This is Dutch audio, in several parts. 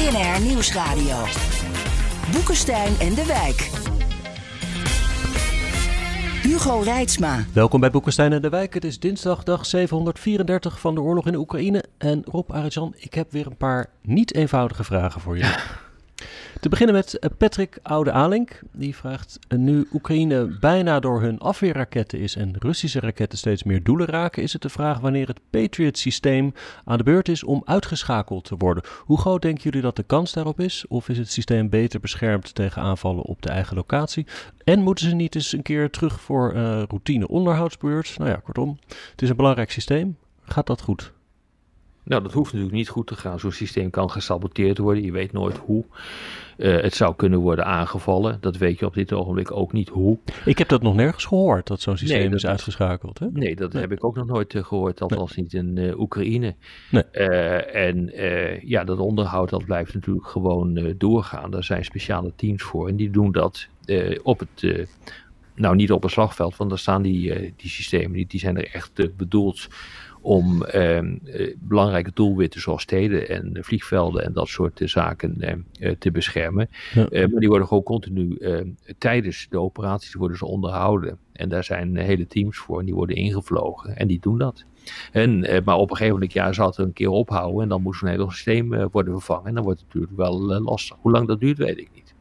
BNR Nieuwsradio. Boekenstein en de Wijk. Hugo Reitsma. Welkom bij Boekenstein en de Wijk. Het is dinsdag, dag 734 van de oorlog in de Oekraïne. En Rob Arjan, ik heb weer een paar niet eenvoudige vragen voor je. Te beginnen met eh, Patrick Oude Alink. Die vraagt: eh, Nu Oekraïne bijna door hun afweerraketten is en Russische raketten steeds meer doelen raken, is het de vraag wanneer het Patriot-systeem aan de beurt is om uitgeschakeld te worden. Hoe groot denken jullie dat de kans daarop is? Of is het systeem beter beschermd tegen aanvallen op de eigen locatie? En moeten ze niet eens een keer terug voor uh, routine onderhoudsbeurt? Nou ja, kortom, het is een belangrijk systeem. Gaat dat goed? Nou, dat hoeft natuurlijk niet goed te gaan. Zo'n systeem kan gesaboteerd worden. Je weet nooit hoe. Uh, het zou kunnen worden aangevallen. Dat weet je op dit ogenblik ook niet hoe. Ik heb dat nog nergens gehoord, dat zo'n systeem nee, dat is uitgeschakeld. Hè? Nee, dat nee. heb ik ook nog nooit uh, gehoord. Althans nee. niet in uh, Oekraïne. Nee. en ja, dat onderhoud dat blijft natuurlijk gewoon doorgaan. Daar zijn speciale teams voor. En die doen dat op het nou niet op het slagveld, want daar staan die, uh, die systemen niet. Die zijn er echt uh, bedoeld om uh, belangrijke doelwitten zoals steden en vliegvelden en dat soort zaken te beschermen. Ja. maar die worden gewoon continu tijdens de operaties worden ze onderhouden. En daar zijn hele teams voor en die worden ingevlogen en die doen dat. En, maar op een gegeven moment ja, zal het een keer ophouden en dan moet zo'n hele systeem worden vervangen. En dan wordt het natuurlijk wel lastig. Hoe lang dat duurt, weet ik niet.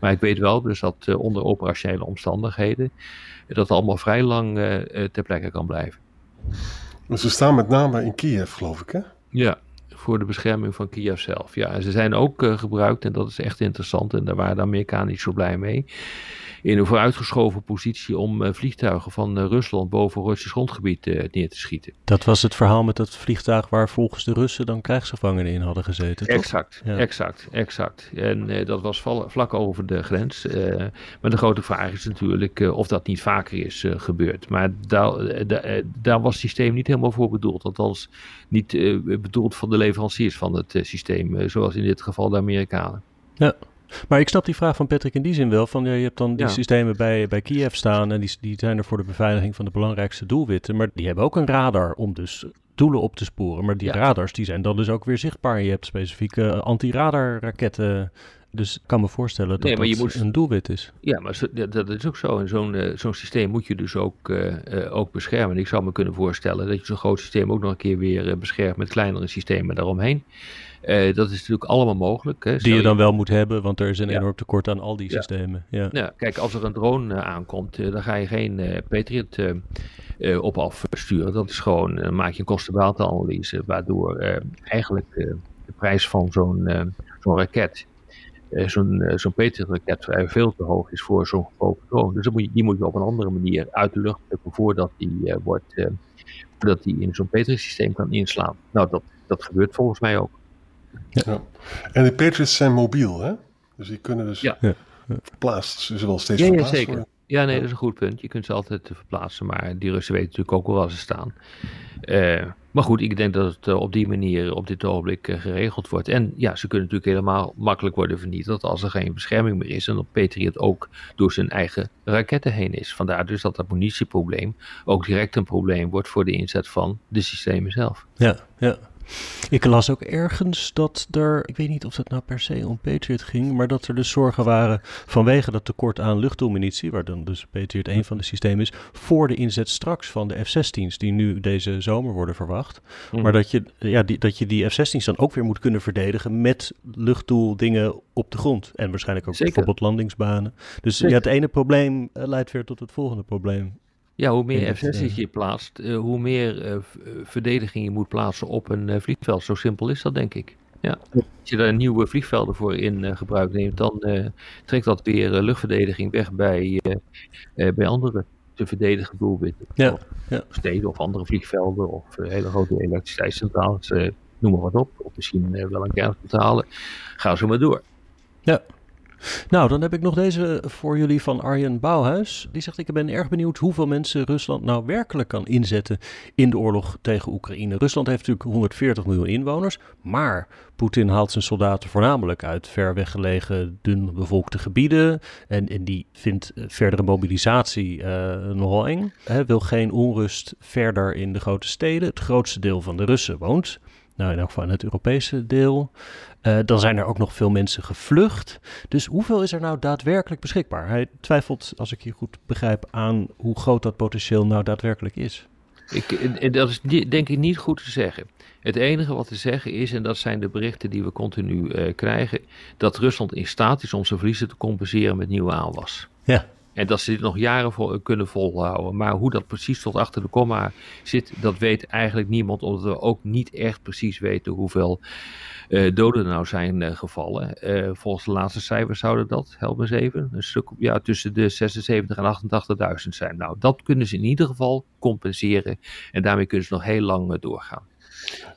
Maar ik weet wel dus dat onder operationele omstandigheden dat allemaal vrij lang ter plekke kan blijven. Ze staan met name in Kiev, geloof ik, hè? Ja, voor de bescherming van Kiev zelf. Ja, ze zijn ook uh, gebruikt, en dat is echt interessant, en daar waren de Amerikanen niet zo blij mee in een vooruitgeschoven positie om uh, vliegtuigen van uh, Rusland boven Russisch grondgebied neer te schieten. Dat was het verhaal met dat vliegtuig waar volgens de Russen dan krijgsgevangenen in hadden gezeten. Toch? Exact, ja. exact, exact. En dat was vlak over de grens. maar de grote vraag is natuurlijk of dat niet vaker is gebeurd. Maar daar, daar was het systeem niet helemaal voor bedoeld. Althans, niet bedoeld van de leveranciers van het systeem, zoals in dit geval de Amerikanen. Ja. Maar ik snap die vraag van Patrick in die zin wel. Van, ja, je hebt dan die ja. systemen bij, bij Kiev staan en die, die zijn er voor de beveiliging van de belangrijkste doelwitten. Maar die hebben ook een radar om dus doelen op te sporen. Maar die ja. radars die zijn dan dus ook weer zichtbaar. Je hebt specifieke anti-radar-raketten. Dus ik kan me voorstellen dat nee, dat moet, een doelwit is. Ja, maar zo, dat is ook zo. En zo'n uh, zo'n systeem moet je dus ook, uh, uh, ook beschermen. Ik zou me kunnen voorstellen dat je zo'n groot systeem ook nog een keer weer beschermt met kleinere systemen daaromheen. Dat is natuurlijk allemaal mogelijk. Hè. Die je dan wel moet hebben, want er is een ja. enorm tekort aan al die ja. systemen. Ja. ja. kijk, als er een drone aankomt, dan ga je geen Patriot op afsturen. Dat is gewoon, maak je een kostenbatenanalyse, waardoor eigenlijk de prijs van zo'n zo'n raket, zo'n zo'n Patriot-raket, vrij veel te hoog is voor zo'n goedkope drone. Dus moet je, die moet je op een andere manier uit de lucht plukken voordat die, wordt, voordat die in zo'n Patriot-systeem kan inslaan. Nou, dat, dat gebeurt volgens mij ook. Ja. ja. En de Patriots zijn mobiel, hè? Dus die kunnen dus ja. verplaatst. Ze zullen wel steeds ja, verplaatst ja, zeker. Worden. Ja, nee, dat is een goed punt. Je kunt ze altijd verplaatsen, maar die Russen weten natuurlijk ook wel waar ze staan. Uh, maar goed, ik denk dat het uh, op die manier op dit ogenblik uh, geregeld wordt. En ja, ze kunnen natuurlijk helemaal makkelijk worden vernietigd als er geen bescherming meer is. En dat Patriot ook door zijn eigen raketten heen is. Vandaar dus dat dat munitieprobleem ook direct een probleem wordt voor de inzet van de systemen zelf. Ja, ja. Ik las ook ergens dat er, ik weet niet of dat nou per se om Patriot ging, maar dat er dus zorgen waren vanwege dat tekort aan luchtdoelmunitie, waar dan dus Patriot een van de systemen is, voor de inzet straks van de F-16's die nu deze zomer worden verwacht. Mm. Maar dat je, ja, die, dat je die F-16's dan ook weer moet kunnen verdedigen met luchtdoeldingen op de grond. En waarschijnlijk ook Zeker. bijvoorbeeld landingsbanen. Dus Zeker. ja, het ene probleem leidt weer tot het volgende probleem. Ja, hoe meer F-16's je plaatst, uh, hoe meer uh, verdediging je moet plaatsen op een vliegveld. Zo simpel is dat, denk ik. Ja. Als je daar nieuwe vliegvelden voor in gebruik neemt, dan trekt dat weer luchtverdediging weg bij, bij andere te verdedigen doelwitten. Ja. ja. Steden of andere vliegvelden of hele grote elektriciteitscentrales, noem maar wat op. Of misschien wel een kerncentrale. Ga zo maar door. Ja. Nou, dan heb ik nog deze voor jullie van Arjen Bouwhuis. Die zegt: Ik ben erg benieuwd hoeveel mensen Rusland nou werkelijk kan inzetten in de oorlog tegen Oekraïne. Rusland heeft natuurlijk 140 miljoen inwoners, maar Poetin haalt zijn soldaten voornamelijk uit ver weggelegen, dun bevolkte gebieden. En, die vindt verdere mobilisatie uh, nogal eng. Hij wil geen onrust verder in de grote steden. Het grootste deel van de Russen woont nou in elk geval in het Europese deel. Uh, dan zijn er ook nog veel mensen gevlucht. Dus hoeveel is er nou daadwerkelijk beschikbaar? Hij twijfelt, als ik hier goed begrijp, aan hoe groot dat potentieel nou daadwerkelijk is. Ik, dat is denk ik niet goed te zeggen. Het enige wat te zeggen is, en dat zijn de berichten die we continu uh, krijgen, dat Rusland in staat is om zijn verliezen te compenseren met nieuwe aanwas. Ja. En dat ze dit nog jaren vol, kunnen volhouden. Maar hoe dat precies tot achter de komma zit, dat weet eigenlijk niemand. Omdat we ook niet echt precies weten hoeveel uh, doden nou zijn uh, gevallen. Uh, volgens de laatste cijfers zouden dat, help eens even, een stuk ja, tussen de 76 en 88.000 zijn. Nou, dat kunnen ze in ieder geval compenseren. En daarmee kunnen ze nog heel lang doorgaan.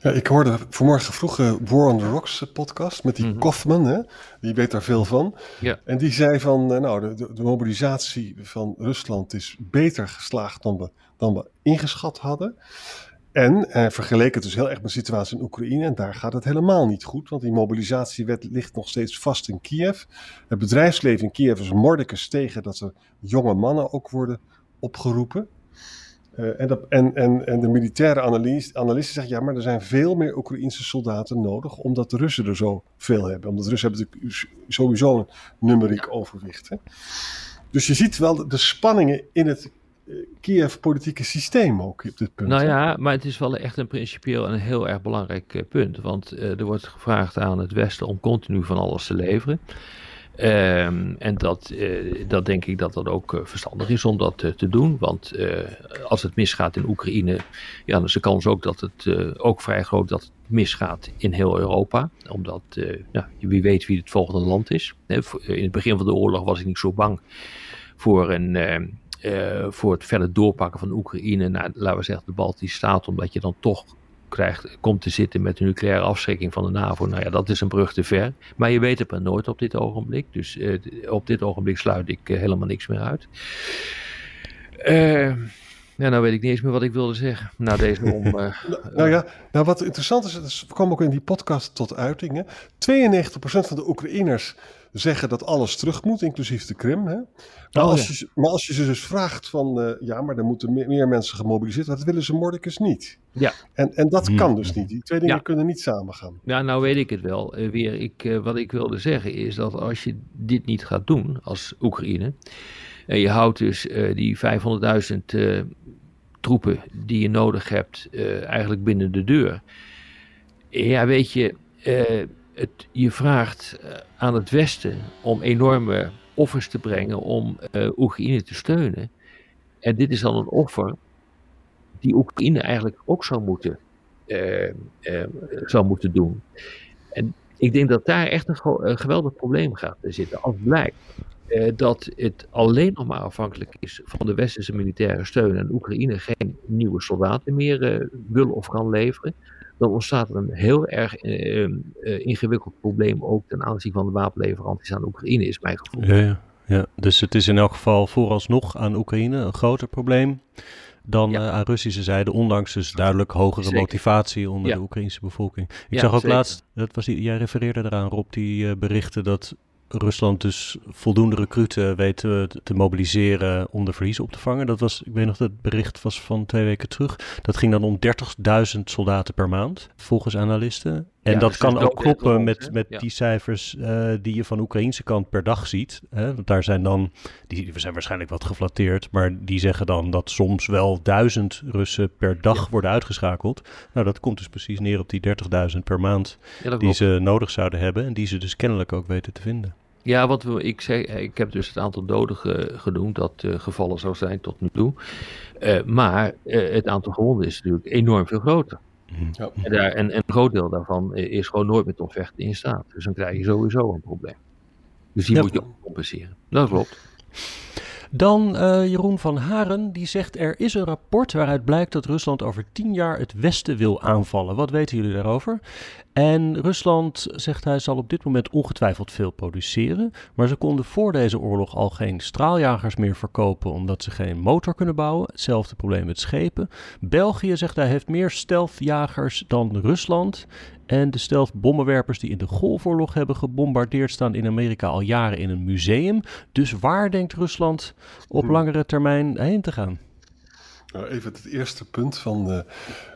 Ja, ik hoorde vanmorgen vroege War on the Rocks podcast met die mm Kaufman, hè? die weet daar veel van. Ja. En die zei van, nou, de, de, mobilisatie van Rusland is beter geslaagd dan we, dan we ingeschat hadden. En eh, vergeleek het dus heel erg met de situatie in Oekraïne. En daar gaat het helemaal niet goed, want die mobilisatiewet ligt nog steeds vast in Kiev. Het bedrijfsleven in Kiev is mordicus tegen dat er jonge mannen ook worden opgeroepen. Uh, en, dat, en, en, en de militaire analist, analisten zeggen, ja, maar er zijn veel meer Oekraïnse soldaten nodig, omdat de Russen er zo veel hebben. Omdat de Russen hebben sowieso een numeriek overwicht. Hè? Dus je ziet wel de spanningen in het Kiev-politieke systeem ook op dit punt. Nou ja, maar het is wel echt een principieel en een heel erg belangrijk eh, punt. Want er wordt gevraagd aan het Westen om continu van alles te leveren. Um, en dat, uh, dat denk ik dat dat ook verstandig is om dat te doen. Want als het misgaat in Oekraïne, ja, dan is de kans ook dat het ook vrij groot dat het misgaat in heel Europa. Omdat, wie weet wie het volgende land is. in het begin van de oorlog was ik niet zo bang voor een ehm, voor het verder doorpakken van Oekraïne naar, laten we zeggen, de Baltische Staten, omdat je dan toch krijgt, komt te zitten met de nucleaire afschrikking van de NAVO. Nou ja, dat is een brug te ver. Maar je weet het maar nooit op dit ogenblik. Dus uh, op dit ogenblik sluit ik uh, helemaal niks meer uit. Ja, nou weet ik niet eens meer wat ik wilde zeggen. Na deze om. nou, nou ja, nou wat interessant is, het kwam ook in die podcast tot uiting. 92% van de Oekraïners zeggen dat alles terug moet, inclusief de Krim. Hè? Maar, oh, als je, maar als je ze dus vraagt van, uh, ja, maar er moeten meer, meer, mensen gemobiliseerd worden, dat willen ze Mordicus niet. Ja. En, en dat kan dus niet. Die twee dingen kunnen niet samengaan. Ja, nou weet ik het wel. Uh, weer, ik, uh, wat ik wilde zeggen is dat als je dit niet gaat doen als Oekraïne, en je houdt dus die 500.000 troepen die je nodig hebt eigenlijk binnen de deur. Ja, weet je het, je vraagt eh, aan het Westen om enorme offers te brengen om uh, Oekraïne te steunen. En dit is dan een offer die Oekraïne eigenlijk ook zou moeten, uh, zou moeten doen. En ik denk dat daar echt een, geweldig probleem gaat zitten. Als blijkt dat het alleen nog maar afhankelijk is van de westerse militaire steun en Oekraïne geen nieuwe soldaten meer wil of kan leveren, dan ontstaat er een heel erg eh, eh, ingewikkeld probleem ook ten aanzien van de wapenleveranties aan Oekraïne, is mijn gevoel. Ja, ja, ja, dus het is in elk geval vooralsnog aan Oekraïne een groter probleem dan uh, aan Russische zijde, ondanks dus duidelijk hogere motivatie onder de Oekraïnse bevolking. Ik zag ook laatst, dat was die, jij refereerde eraan Rob, die uh, berichten dat Rusland dus voldoende recruten weet te, mobiliseren om de verliezen op te vangen. Dat was, ik weet nog, dat bericht was van twee weken terug. Dat ging dan om 30.000 soldaten per maand, volgens analisten. En dat kan ook kloppen met, met die cijfers uh, die je van de Oekraïnse kant per dag ziet. Hè? Want daar zijn dan, die zijn waarschijnlijk wat geflatteerd, maar die zeggen dan dat soms wel duizend Russen per dag worden uitgeschakeld. Nou, dat komt dus precies neer op die 30.000 per maand die ze nodig zouden hebben en die ze dus kennelijk ook weten te vinden. Ja, wat we, ik, zei, ik heb dus het aantal doden genoemd dat uh, gevallen zou zijn tot nu toe. Uh, maar het aantal gewonden is natuurlijk enorm veel groter. Ja. En, daar, en, en, een groot deel daarvan is gewoon nooit met onvechten in staat. Dus dan krijg je sowieso een probleem. Dus die moet je ook compenseren. Dat klopt. Dan uh, Jeroen van Haren, die zegt er is een rapport waaruit blijkt dat Rusland over tien jaar het Westen wil aanvallen. Wat weten jullie daarover? En Rusland, zegt hij, zal op dit moment ongetwijfeld veel produceren. Maar ze konden voor deze oorlog al geen straaljagers meer verkopen omdat ze geen motor kunnen bouwen. Hetzelfde probleem met schepen. België, zegt hij, heeft meer stealthjagers dan Rusland. En de stealth bommenwerpers die in de Golfoorlog hebben gebombardeerd staan in Amerika al jaren in een museum. Dus waar denkt Rusland op hmm. langere termijn heen te gaan? Nou, even het eerste punt van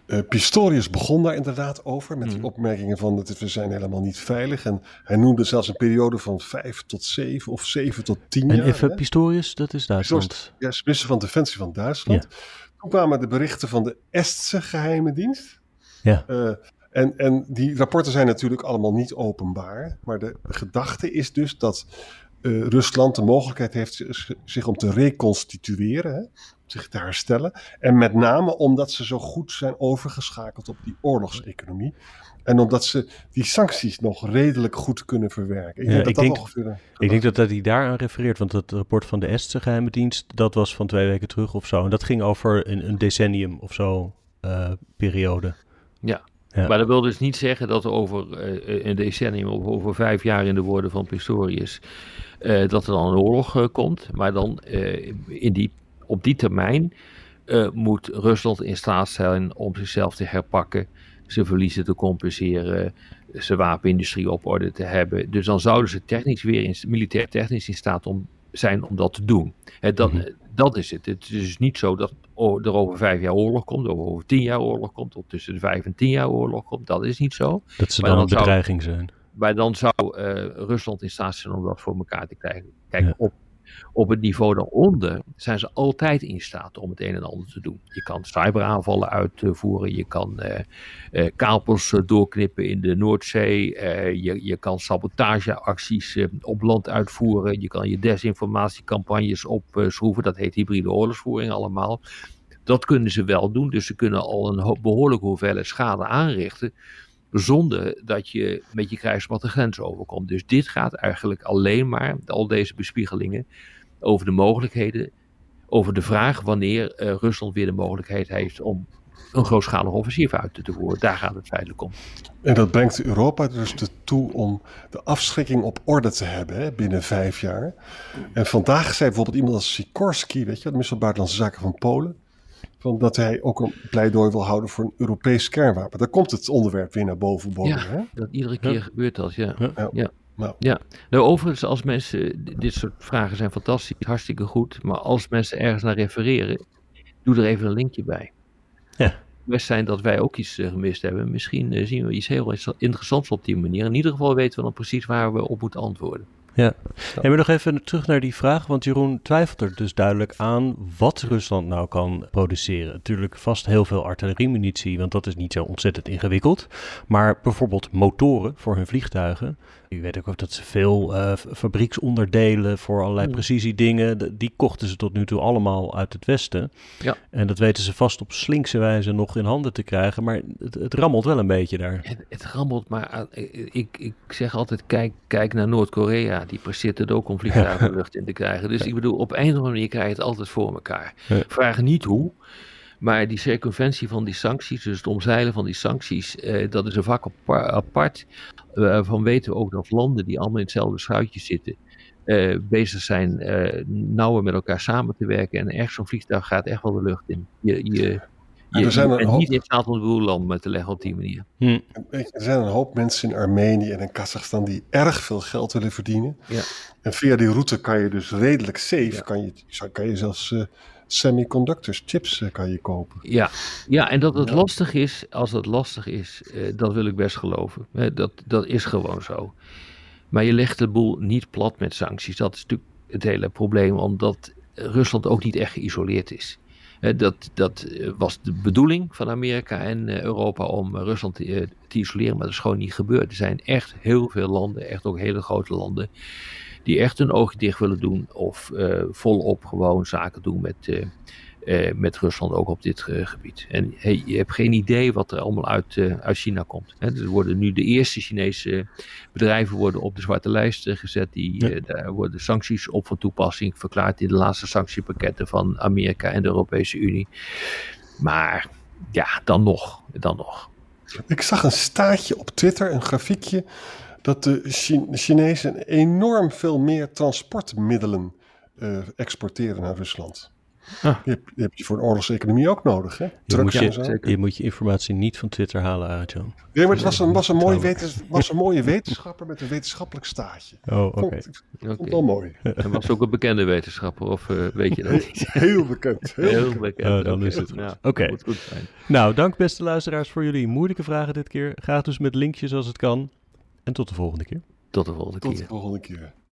uh, Pistorius begon daar inderdaad over met die mhm. opmerkingen van dat we zijn helemaal niet veilig. En hij noemde zelfs een periode van vijf tot zeven of zeven tot tien jaar. En even Pistorius, dat is Duitsland. Ja, minister van Defensie van Duitsland. Toen kwamen de berichten van de Estse geheime dienst. Ja. Uh, en, en die rapporten zijn natuurlijk allemaal niet openbaar. Maar de gedachte is dus dat uh, Rusland de mogelijkheid heeft zich om te reconstitueren. Hè? zich te herstellen. En met name omdat ze zo goed zijn overgeschakeld op die oorlogseconomie. En omdat ze die sancties nog redelijk goed kunnen verwerken. Ik denk, dat, ik denk, ongeveer, ik denk dat, dat hij daaraan refereert. Want het rapport van de Estse geheime dienst, dat was van twee weken terug of zo. En dat ging over een, een decennium of zo uh, periode. Ja. Maar dat wil dus niet zeggen dat over een decennium of over vijf jaar in de woorden van Pistorius... Uh, dat er dan een oorlog komt. Maar dan in die op die termijn moet Rusland in staat zijn om zichzelf te herpakken, zijn verliezen te compenseren, zijn wapenindustrie op orde te hebben. Dus dan zouden ze technisch weer in, militair technisch in staat om, zijn om dat te doen. He, dat, mm dat is het. Het is dus niet zo dat er over vijf jaar oorlog komt, of over tien jaar oorlog komt, of tussen de vijf en tien jaar oorlog komt. Dat is niet zo. Dat ze dan, een bedreiging zijn. Maar dan zou uh, Rusland in staat zijn om dat voor elkaar te krijgen. Kijk, op op het niveau daaronder zijn ze altijd in staat om het een en ander te doen. Je kan cyberaanvallen uitvoeren, je kan uh, uh, kapels uh, doorknippen in de Noordzee, je, je kan sabotageacties op land uitvoeren, je kan je desinformatiecampagnes opschroeven, dat heet hybride oorlogsvoering allemaal. Dat kunnen ze wel doen, dus ze kunnen al een behoorlijke hoeveelheid schade aanrichten zonder dat je met je krijgsmacht de grens overkomt. Dus dit gaat eigenlijk alleen maar, al deze bespiegelingen, over de mogelijkheden, over de vraag wanneer uh, Rusland weer de mogelijkheid heeft om een grootschalig offensief uit te voeren. Daar gaat het feitelijk om. En dat brengt Europa dus toe om de afschrikking op orde te hebben hè, binnen vijf jaar. En vandaag zei bijvoorbeeld iemand als Sikorski, weet je, de minister van Buitenlandse Zaken van Polen, van dat hij ook een pleidooi wil houden voor een Europees kernwapen. Daar komt het onderwerp weer naar boven. boven ja, hè? dat iedere keer gebeurt dat, ja. ja. ja. Nou. ja. Nou, overigens, als mensen, dit soort vragen zijn fantastisch, hartstikke goed, maar als mensen ergens naar refereren, doe er even een linkje bij. Ja. Best zijn dat wij ook iets eh, gemist hebben. Misschien uh, zien we iets heel interessants op die manier. In ieder geval weten we dan precies waar we op moeten antwoorden. Ja, en we nog even terug naar die vraag, want Jeroen twijfelt er dus duidelijk aan wat Rusland nou kan produceren. Natuurlijk vast heel veel artilleriemunitie, want dat is niet zo ontzettend ingewikkeld. Maar bijvoorbeeld motoren voor hun vliegtuigen, je weet ook dat ze veel uh, fabrieksonderdelen voor allerlei mm. precisiedingen, die kochten ze tot nu toe allemaal uit het Westen. Ja. En dat weten ze vast op slinkse wijze nog in handen te krijgen, maar het, het rammelt wel een beetje daar. Het, het rammelt, maar uh, ik, ik zeg altijd, kijk, kijk naar Noord-Korea, die presteert het ook om vliegtuigen de lucht in te krijgen. Dus ik bedoel, op een of andere manier krijg je het altijd voor elkaar. Vraag niet hoe. Maar die circumventie van die sancties, dus het omzeilen van die sancties, eh, dat is een vak apart. Waarvan eh, weten we ook dat landen die allemaal in hetzelfde schuitje zitten, uh, bezig zijn uh, nauwer met elkaar samen te werken. En echt zo'n vliegtuig gaat echt wel de lucht in. Je, je, je, er zijn een niet in staat om het boelland te leggen op die manier. Hm. Er zijn een hoop mensen in Armenië en in Kazachstan die erg veel geld willen verdienen. Ja. En via die route kan je dus redelijk safe, kan, je, kan je zelfs semiconductors, chips eh, kan je kopen. Ja, ja en dat het lastig is, als het lastig is, uh, dat wil ik best geloven. dat, dat is gewoon zo. Maar je legt de boel niet plat met sancties. Dat is natuurlijk het hele probleem, omdat Rusland ook niet echt geïsoleerd is. Dat, dat eh, was de bedoeling van Amerika en Europa om Rusland te, te, isoleren, maar dat is gewoon niet gebeurd. Er zijn echt heel veel landen, echt ook hele grote landen, die echt hun ogen dicht willen doen of uh, volop gewoon zaken doen met, uh, uh, met Rusland ook op dit gebied. En hey, je hebt geen idee wat er allemaal uit, uit China komt. Hè. Er worden nu de eerste Chinese bedrijven worden op de zwarte lijst gezet. Die, Daar worden sancties op van toepassing verklaard in de laatste sanctiepakketten van Amerika en de Europese Unie. Maar ja, dan nog, dan nog. Ik zag een staatje op Twitter, een grafiekje dat de Chinezen enorm veel meer transportmiddelen uh, exporteren naar Rusland. Ah. Die, heb, die, heb, je voor een oorlogseconomie ook nodig, hè? Je moet je, je, moet je informatie niet van Twitter halen, Arjan. Nee, maar het was een, was een, mooie, wetens, was een mooie wetenschapper met een wetenschappelijk stage. Oh, oké. Okay. Vond, okay. wel mooi. En was ook een bekende wetenschapper, of uh, weet je dat niet? Heel bekend. Heel, heel bekend. Oh, dan is het goed. Oké. Nou, dank beste luisteraars voor jullie moeilijke vragen dit keer. Graag dus met linkjes als het kan. En tot de volgende keer. Tot de volgende keer. Tot de volgende keer.